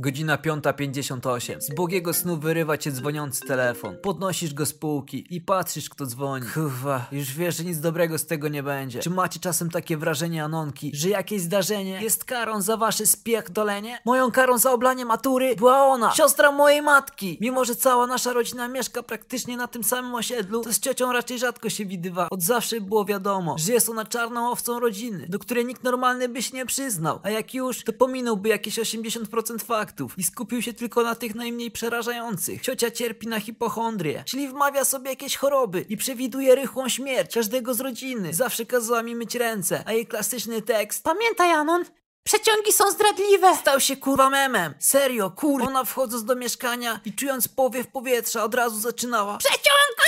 Godzina 5.58. Z błogiego snu wyrywa cię dzwoniący telefon. Podnosisz go z półki i patrzysz, kto dzwoni. Kurwa, już wiesz, że nic dobrego z tego nie będzie. Czy macie czasem takie wrażenie, Anonki, że jakieś zdarzenie jest karą za wasze spiechdolenie? Moją karą za oblanie matury była ona, siostra mojej matki. Mimo, że cała nasza rodzina mieszka praktycznie na tym samym osiedlu, to z ciocią raczej rzadko się widywa. Od zawsze było wiadomo, że jest ona czarną owcą rodziny, do której nikt normalny by się nie przyznał. A jak już, to pominąłby jakieś 80% faktów i skupił się tylko na tych najmniej przerażających. Ciocia cierpi na hipochondrię, czyli wmawia sobie jakieś choroby i przewiduje rychłą śmierć każdego z rodziny. Zawsze kazała mi myć ręce, a jej klasyczny tekst Pamiętaj, Anon, przeciągi są zdradliwe. stał się kurwa memem. Serio, kur... Ona wchodząc do mieszkania i czując powiew powietrza od razu zaczynała. Przeciąg!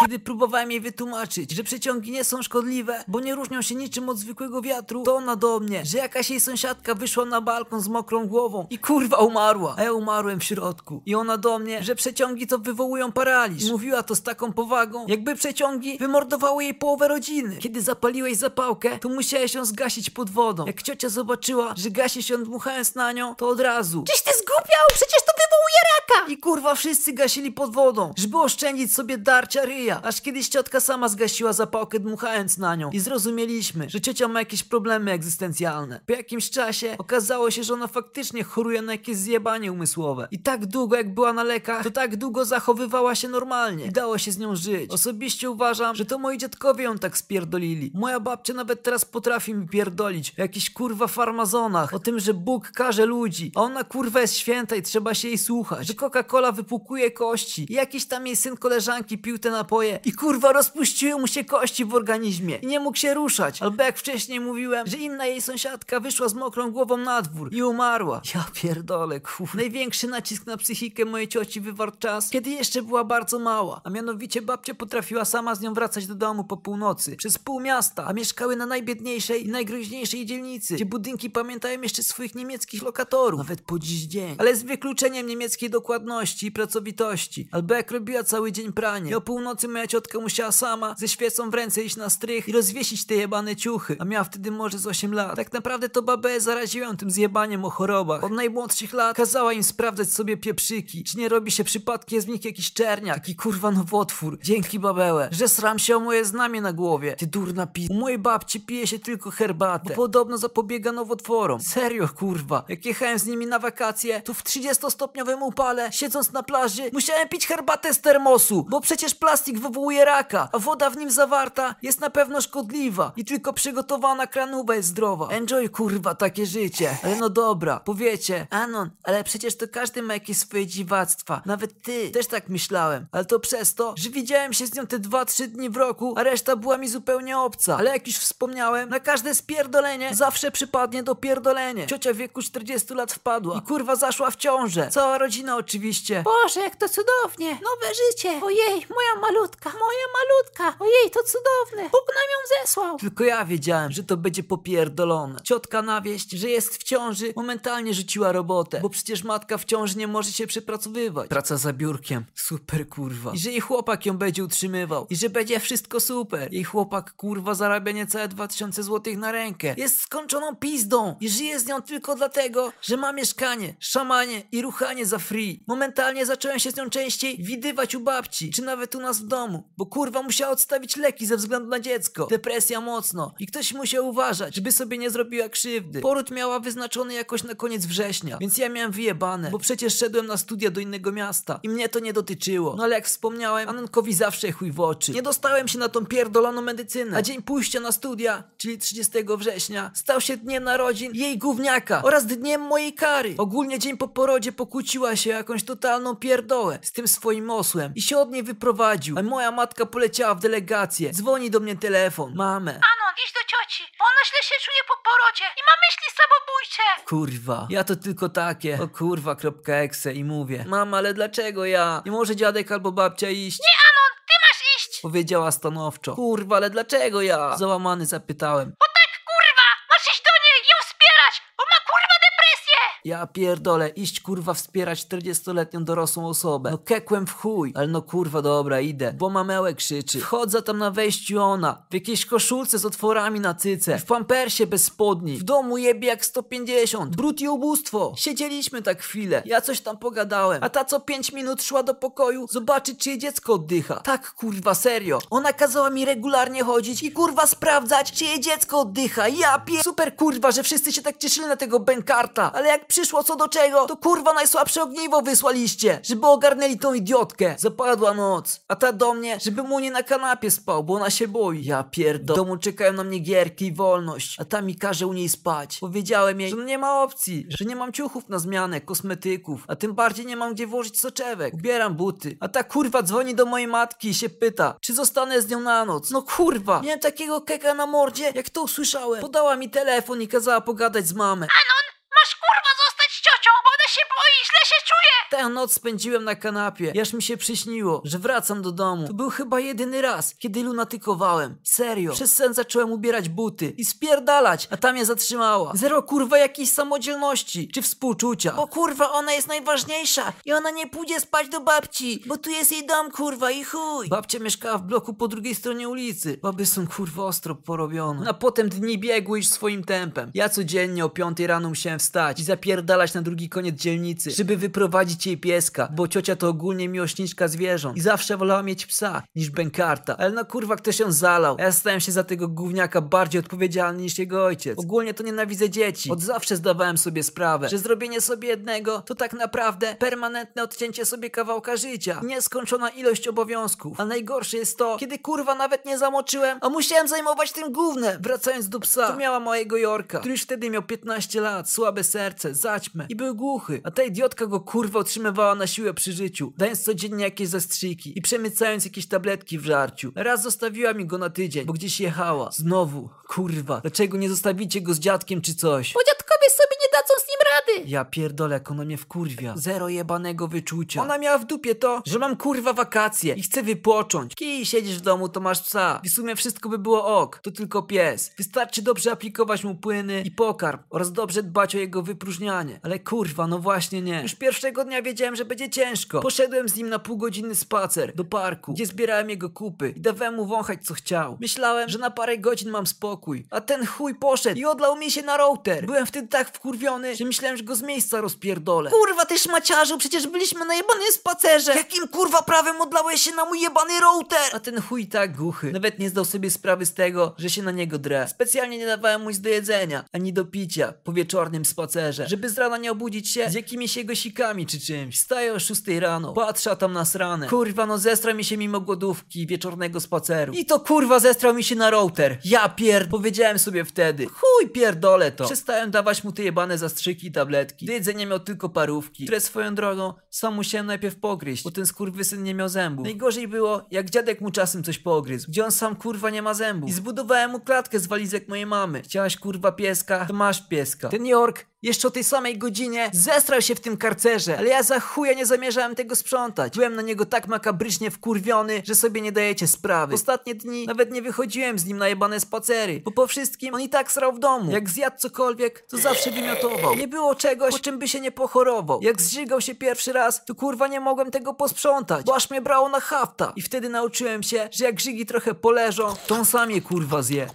Kiedy próbowałem jej wytłumaczyć, że przeciągi nie są szkodliwe, bo nie różnią się niczym od zwykłego wiatru, to ona do mnie, że jakaś jej sąsiadka wyszła na balkon z mokrą głową i kurwa umarła, a ja umarłem w środku. I ona do mnie, że przeciągi to wywołują paraliż. Mówiła to z taką powagą, jakby przeciągi wymordowały jej połowę rodziny. Kiedy zapaliłeś zapałkę, to musiałeś ją zgasić pod wodą. Jak ciocia zobaczyła, że gasi się dmuchając na nią, to od razu. Czyś ty zgłupiał? Przecież to wywołuje raka! I kurwa wszyscy gasili pod wodą, żeby oszczędzić sobie darcia ryja. Aż kiedyś ciotka sama zgasiła zapałkę dmuchając na nią. I zrozumieliśmy, że ciocia ma jakieś problemy egzystencjalne. Po jakimś czasie okazało się, że ona faktycznie choruje na jakieś zjebanie umysłowe. I tak długo jak była na lekach, to tak długo zachowywała się normalnie. I dało się z nią żyć. Osobiście uważam, że to moi dziadkowie ją tak spierdolili. Moja babcia nawet teraz potrafi mi pierdolić o jakichś kurwa farmazonach, o tym, że Bóg karze ludzi, a ona kurwa jest święta i trzeba się jej słuchać, że Coca-Cola wypłukuje kości i jakiś tam jej syn koleżanki pił te napoje i kurwa rozpuściły mu się kości w organizmie i nie mógł się ruszać, albo jak wcześniej mówiłem, że inna jej sąsiadka wyszła z mokrą głową na dwór i umarła. Ja pierdolę, kurwa. Największy nacisk na psychikę mojej cioci wywarł czas, kiedy jeszcze była bardzo mała, a mianowicie babcia potrafiła sama z nią wracać do domu po północy, przez pół miasta, a mieszkały na najbiedniejszej i najgroźniejszej dzielnicy, gdzie budynki pamiętają jeszcze swoich niemieckich lokatorów, nawet po dziś dzień. Ale z wykluczeniem niemieckiej dokładności i pracowitości. Albo jak robiła cały dzień pranie i o północy moja ciotka musiała sama ze świecą w ręce iść na strych i rozwiesić te jebane ciuchy, a miała wtedy może z 8 lat. Tak naprawdę to babę zaraziłem tym zjebaniem o chorobach. Od najmłodszych lat kazała im sprawdzać sobie pieprzyki, czy nie robi się przypadkiem z nich jakiś czerniak, taki kurwa nowotwór. Dzięki babełę, że sram się o moje znamie na głowie. Ty durna pi... U mojej babci pije się tylko herbatę, bo podobno zapobiega nowotworom. Serio, kurwa. Jak jechałem z nimi na wakacje, to w 30-stopniowym upale, siedząc na plaży, musiałem pić herbatę z termosu, bo przecież plastik wywołuje raka, a woda w nim zawarta jest na pewno szkodliwa i tylko przygotowana kranuba jest zdrowa. Enjoy, kurwa, takie życie. Ale no dobra, powiecie, Anon, ale przecież to każdy ma jakieś swoje dziwactwa. Nawet ty. Też tak myślałem. Ale to przez to, że widziałem się z nią te 2-3 dni w roku, a reszta była mi zupełnie obca. Ale jak już wspomniałem, na każde spierdolenie zawsze przypadnie dopierdolenie. Ciocia w wieku 40 lat wpadła i kurwa zaszła w ciążę. Cała rodzina oczywiście. Boże, jak to cudownie! Nowe życie! Ojej, moja malutka, moja malutka! Ojej, to cudowne! Bóg nam ją zesłał! Tylko ja wiedziałem, że to będzie popierdolone. Ciotka na wieść, że jest w ciąży, momentalnie rzuciła robotę, bo przecież matka w ciąży nie może się przepracowywać. Praca za biurkiem. Super kurwa. I że jej chłopak ją będzie utrzymywał. I że będzie wszystko super. Jej chłopak kurwa zarabia niecałe 2000 złotych na rękę. Jest skończoną pizdą i żyje z nią tylko dlatego, że ma mieszkanie, szamanie i ruchanie za free. Momentalnie zacząłem się z nią częściej widywać u babci, czy nawet u nas w domu, bo kurwa musiała odstawić leki ze względu na dziecko. Depresja mocno i ktoś musiał uważać, żeby sobie nie zrobiła krzywdy. Poród miała wyznaczony jakoś na koniec września, więc ja miałem wyjebane, bo przecież szedłem na studia do innego miasta i mnie to nie dotyczyło. No ale jak wspomniałem, Anonkowi zawsze chuj w oczy. Nie dostałem się na tą pierdoloną medycynę, a dzień pójścia na studia, czyli 30 września, stał się dniem narodzin jej gówniaka oraz dniem mojej kary. Ogólnie dzień po porodzie pokłóciła się jakąś totalną pierdołę z tym swoim osłem i się od niej wyprowadził, a moja matka poleciała w delegację. Dzwoni do mnie telefon. Mamę. Anon, idź do cioci, bo ona źle się czuje po porodzie i ma myśli samobójcze! Kurwa, ja to tylko takie. O kurwa, kropka exe i mówię. Mama, ale dlaczego ja? Nie może dziadek albo babcia iść? Nie, Anon, ty masz iść! Powiedziała stanowczo. Kurwa, ale dlaczego ja? Załamany zapytałem. Bo Ja pierdolę, iść kurwa wspierać 40-letnią dorosłą osobę. No kekłem w chuj. Ale no kurwa dobra, idę. Bo mamełek krzyczy. Wchodzę tam na wejściu ona. W jakiejś koszulce z otworami na cyce. W pampersie bez spodni. W domu jebie jak 150. Brud i ubóstwo. Siedzieliśmy tak chwilę. Ja coś tam pogadałem. A ta co 5 minut szła do pokoju zobaczyć czy jej dziecko oddycha. Tak kurwa, serio. Ona kazała mi regularnie chodzić i kurwa sprawdzać czy jej dziecko oddycha. Ja pie... Super kurwa, że wszyscy się tak cieszyli na tego Benkarta. Ale jak przyszło co do czego, to kurwa najsłabsze ogniwo wysłaliście, żeby ogarnęli tą idiotkę. Zapadła noc, a ta do mnie, żeby mu nie na kanapie spał, bo ona się boi. Ja pierdol. W domu czekają na mnie gierki i wolność, a ta mi każe u niej spać. Powiedziałem jej, że no nie ma opcji, że nie mam ciuchów na zmianę, kosmetyków, a tym bardziej nie mam gdzie włożyć soczewek. Ubieram buty, a ta kurwa dzwoni do mojej matki i się pyta, czy zostanę z nią na noc. No kurwa, miałem takiego keka na mordzie, jak to usłyszałem. Podała mi telefon i kazała pogadać z mamą. Masz kurwa zostać z ciocią, się boi, źle się czuje. Tę noc spędziłem na kanapie, aż mi się przyśniło, że wracam do domu. To był chyba jedyny raz, kiedy lunatykowałem. Serio. Przez sen zacząłem ubierać buty i spierdalać, a ta mnie zatrzymała. Zero kurwa jakiejś samodzielności, czy współczucia. Bo kurwa ona jest najważniejsza i ona nie pójdzie spać do babci, bo tu jest jej dom kurwa i chuj. Babcia mieszkała w bloku po drugiej stronie ulicy. Baby są kurwa ostro porobione. A potem dni biegły już swoim tempem. Ja codziennie o 5 rano musiałem wstać i zapierdalać na drugi koniec dzielnicy, żeby wyprowadzić jej pieska, bo ciocia to ogólnie miłośniczka zwierząt i zawsze wolała mieć psa niż bękarta. Ale no kurwa ktoś ją zalał, ja stałem się za tego gówniaka bardziej odpowiedzialny niż jego ojciec. Ogólnie to nienawidzę dzieci. Od zawsze zdawałem sobie sprawę, że zrobienie sobie jednego to tak naprawdę permanentne odcięcie sobie kawałka życia. Nieskończona ilość obowiązków. A najgorsze jest to, kiedy kurwa nawet nie zamoczyłem, a musiałem zajmować tym gównem. Wracając do psa, to miała mojego Jorka, który już wtedy miał 15 lat, słabe serce, zaćmę i był głuchy. A ta idiotka go kurwa utrzymywała na siłę przy życiu, dając codziennie jakieś zastrzyki i przemycając jakieś tabletki w żarciu. Raz zostawiła mi go na tydzień, bo gdzieś jechała. Znowu, kurwa, dlaczego nie zostawicie go z dziadkiem czy coś? Bo dziadkowie sobie nie dadzą z rady. Ja pierdolę, jak ona mnie wkurwia. Zero jebanego wyczucia. Ona miała w dupie to, że mam kurwa wakacje i chcę wypocząć. Kij, siedzisz w domu, to masz psa. I w sumie wszystko by było ok, to tylko pies. Wystarczy dobrze aplikować mu płyny i pokarm oraz dobrze dbać o jego wypróżnianie. Ale kurwa, no właśnie nie. Już pierwszego dnia wiedziałem, że będzie ciężko. Poszedłem z nim na półgodzinny spacer do parku, gdzie zbierałem jego kupy i dawałem mu wąchać co chciał. Myślałem, że na parę godzin mam spokój, a ten chuj poszedł i odlał mi się na router. Byłem wtedy tak wkurwiony, że myślałem, że go z miejsca rozpierdolę. Kurwa, ty szmaciarzu, przecież byliśmy na jebanym spacerze. Jakim kurwa prawem odlałeś się na mój jebany router? A ten chuj tak głuchy. Nawet nie zdał sobie sprawy z tego, że się na niego drę. Specjalnie nie dawałem mu nic do jedzenia, ani do picia po wieczornym spacerze, żeby z rana nie obudzić się z jakimiś jego sikami czy czymś. Wstaję o 6 rano, patrzę tam na sranę. Kurwa, no zestra mi się mimo głodówki wieczornego spaceru. I to kurwa zestrał mi się na router. Ja pierd... Powiedziałem sobie wtedy. Chuj pierdolę to. Przestałem dawać mu te jebane zastrzyki i tabletki. Do jedzenia miał tylko parówki, które swoją drogą sam musiałem najpierw pogryźć, bo ten skurwysyn nie miał zębów. Najgorzej było, jak dziadek mu czasem coś pogryzł, gdzie on sam kurwa nie ma zębów. I zbudowałem mu klatkę z walizek mojej mamy. Chciałaś kurwa pieska, to masz pieska. Ten York jeszcze o tej samej godzinie zestrał się w tym karcerze, ale ja za chuja nie zamierzałem tego sprzątać. Byłem na niego tak makabrycznie wkurwiony, że sobie nie dajecie sprawy. Ostatnie dni nawet nie wychodziłem z nim na jebane spacery, bo po wszystkim on i tak srał w domu. Jak zjadł cokolwiek, to zawsze wymiotował. Nie było czegoś, po czym by się nie pochorował. Jak zżygał się pierwszy raz, to kurwa nie mogłem tego posprzątać, bo aż mnie brało na hafta. I wtedy nauczyłem się, że jak żygi trochę poleżą, to on sam je kurwa zje.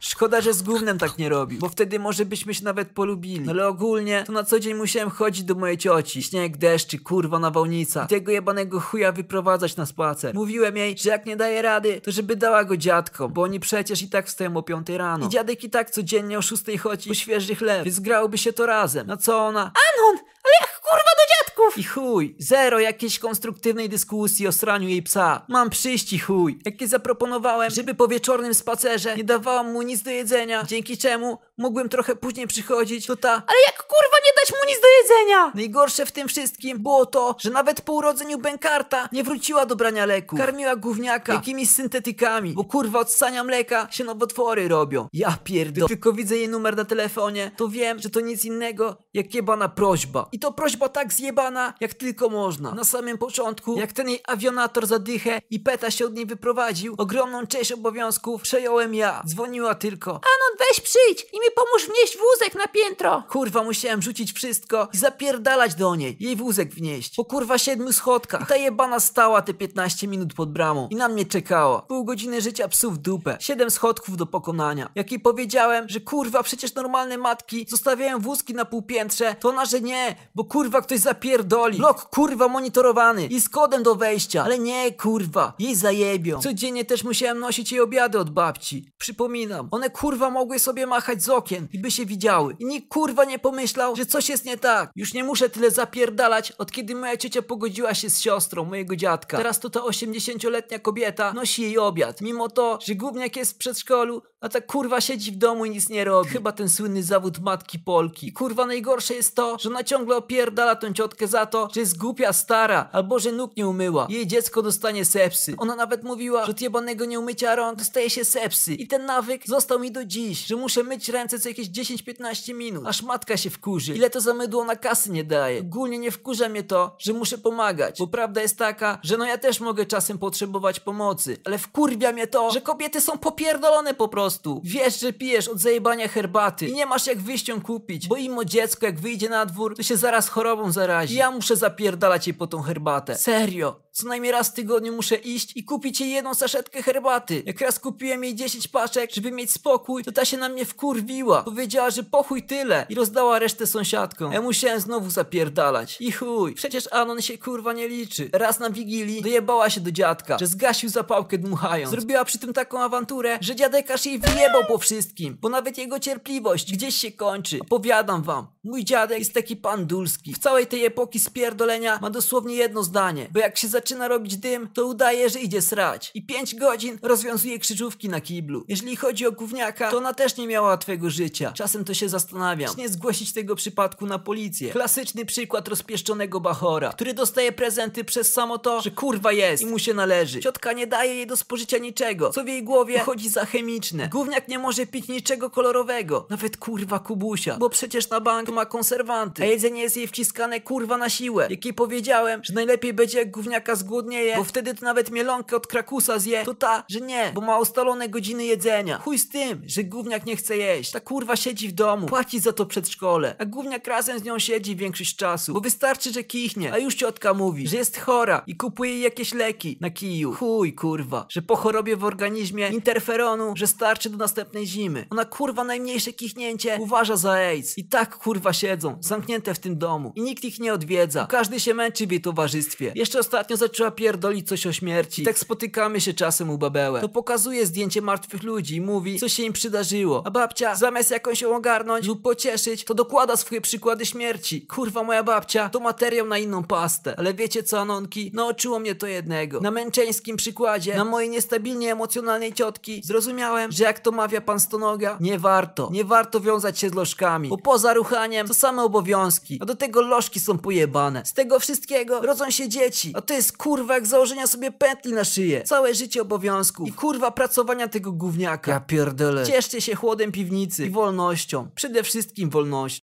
Szkoda, że z gównem tak nie robi, bo wtedy może byśmy się nawet polubili. No ale ogólnie to na co dzień musiałem chodzić do mojej cioci. Śnieg, deszczy, kurwa nawałnica. I tego jebanego chuja wyprowadzać na spacer. Mówiłem jej, że jak nie daje rady, to żeby dała go dziadkom, bo oni przecież i tak wstają o 5 rano. I dziadek i tak codziennie o 6 chodzi po świeży chleb, więc grałoby się to razem. Na co ona? Anon, ale kurwa do dziadków? I chuj, zero jakiejś konstruktywnej dyskusji o sraniu jej psa. Mam przyjść i chuj. Jakie zaproponowałem, żeby po wieczornym spacerze nie dawałam mu nic do jedzenia, dzięki czemu mógłbym trochę później przychodzić, to ta... Ale jak kurwa nie dać mu nic do jedzenia? Najgorsze w tym wszystkim było to, że nawet po urodzeniu Benkarta nie wróciła do brania leku. Karmiła gówniaka jakimiś syntetykami, bo kurwa od ssania mleka się nowotwory robią. Ja pierdolę. Tylko widzę jej numer na telefonie, to wiem, że to nic innego jak jebana prośba. I to prośba tak zjebana, jak tylko można. Na samym początku, jak ten jej awionator zadychę i peta się od niej wyprowadził, ogromną część obowiązków przejąłem ja. Dzwoniła tylko. Anon, weź przyjdź i mi pomóż wnieść wózek na piętro. Kurwa, musiałem rzucić wszystko i zapierdalać do niej, jej wózek wnieść. Po kurwa siedmiu schodkach. Ta jebana stała te 15 minut pod bramą i na mnie czekała. Pół godziny życia psów w dupę. Siedem schodków do pokonania. Jak jej powiedziałem, że kurwa, przecież normalne matki zostawiają wózki na półpiętrze, to ona, że nie, bo kurwa ktoś zapierdoli. Blok kurwa monitorowany i z kodem do wejścia. Ale nie, kurwa, jej zajebią. Codziennie też musiałem nosić jej obiady od babci. Przypominam, one kurwa mogły sobie machać z okien i by się widziały. I nikt kurwa nie pomyślał, że coś jest nie tak. Już nie muszę tyle zapierdalać, od kiedy moja ciocia pogodziła się z siostrą mojego dziadka. Teraz to ta 80-letnia kobieta nosi jej obiad. Mimo to, że gówniak jest w przedszkolu, a ta kurwa siedzi w domu i nic nie robi. Chyba ten słynny zawód matki Polki. Kurwa najgorsze jest to, że ona ciągle opierdala tą ciotkę za to, że jest głupia stara, albo że nóg nie umyła. Jej dziecko dostanie sepsy. Ona nawet mówiła, że od jebanego nieumycia rąk dostaje się sepsy. I ten nawyk został mi do dziś, że muszę myć ręce co jakieś 10-15 minut, aż matka się wkurzy. Ile to za mydło na kasy nie daje. Ogólnie nie wkurza mnie to, że muszę pomagać, bo prawda jest taka, że no ja też mogę czasem potrzebować pomocy, ale wkurwia mnie to, że kobiety są popierdolone po prostu. Wiesz, że pijesz od zajebania herbaty i nie masz jak wyjść ją kupić, bo imo dziecko jak wyjdzie na dwór, to się zaraz chorobą zarazi. Ja muszę zapierdalać jej po tą herbatę. Serio. Co najmniej raz w tygodniu muszę iść i kupić jej jedną saszetkę herbaty. Jak raz kupiłem jej 10 paczek, żeby mieć spokój, to ta się na mnie wkurwiła. Powiedziała, że pochuj tyle i rozdała resztę sąsiadkom. Ja musiałem znowu zapierdalać. I chuj, przecież Anon się kurwa nie liczy. Raz na Wigilii dojebała się do dziadka, że zgasił zapałkę dmuchając. Zrobiła przy tym taką awanturę, że dziadekarz jej wyjebał po wszystkim, bo nawet jego cierpliwość gdzieś się kończy. Opowiadam wam, mój dziadek jest taki pan dulski. W całej tej epoki spierdolenia ma dosłownie jedno zdanie, bo jak się zaczyna robić dym, to udaje, że idzie srać. I 5 godzin rozwiązuje krzyżówki na kiblu. Jeżeli chodzi o gówniaka, to ona też nie miała łatwego życia. Czasem to się zastanawiam, czy nie zgłosić tego przypadku na policję. Klasyczny przykład rozpieszczonego bachora, który dostaje prezenty przez samo to, że kurwa jest i mu się należy. Ciotka nie daje jej do spożycia niczego, co w jej głowie chodzi za chemiczne. Gówniak nie może pić niczego kolorowego, nawet kurwa kubusia, bo przecież na bank ma konserwanty, a jedzenie jest jej wciskane kurwa na siłę. Jak jej powiedziałem, że najlepiej będzie jak gówniaka zgłodnieje, bo wtedy to nawet mielonkę od krakusa zje, to ta, że nie, bo ma ustalone godziny jedzenia. Chuj z tym, że gówniak nie chce jeść. Ta kurwa siedzi w domu, płaci za to przedszkole, a gówniak razem z nią siedzi większość czasu, bo wystarczy, że kichnie, a już ciotka mówi, że jest chora i kupuje jakieś leki na kiju. Chuj kurwa, że po chorobie w organizmie interferonu, że starczy do następnej zimy. Ona kurwa najmniejsze kichnięcie uważa za AIDS. I tak kurwa siedzą, zamknięte w tym domu i nikt ich nie odwiedza. Każdy się męczy w jej towarzystwie. Jeszcze ostatnio zaczęła pierdolić coś o śmierci. Tak spotykamy się czasem u babełek. To pokazuje zdjęcie martwych ludzi i mówi, co się im przydarzyło. A babcia, zamiast jakąś ją ogarnąć lub pocieszyć, to dokłada swoje przykłady śmierci. Kurwa, moja babcia to materiał na inną pastę. Ale wiecie co, Anonki? Nauczyło mnie to jednego. Na męczeńskim przykładzie, na mojej niestabilnie emocjonalnej ciotki, zrozumiałem, że jak to mawia pan Stonoga, nie warto. Nie warto wiązać się z lożkami. Bo poza ruchaniem to same obowiązki. A do tego lożki są pojebane. Z tego wszystkiego rodzą się dzieci. A to jest kurwa jak założenia sobie pętli na szyję. Całe życie obowiązków. I kurwa pracowania tego gówniaka. Ja pierdolę. Cieszcie się chłodem piwnicy i wolnością. Przede wszystkim wolnością.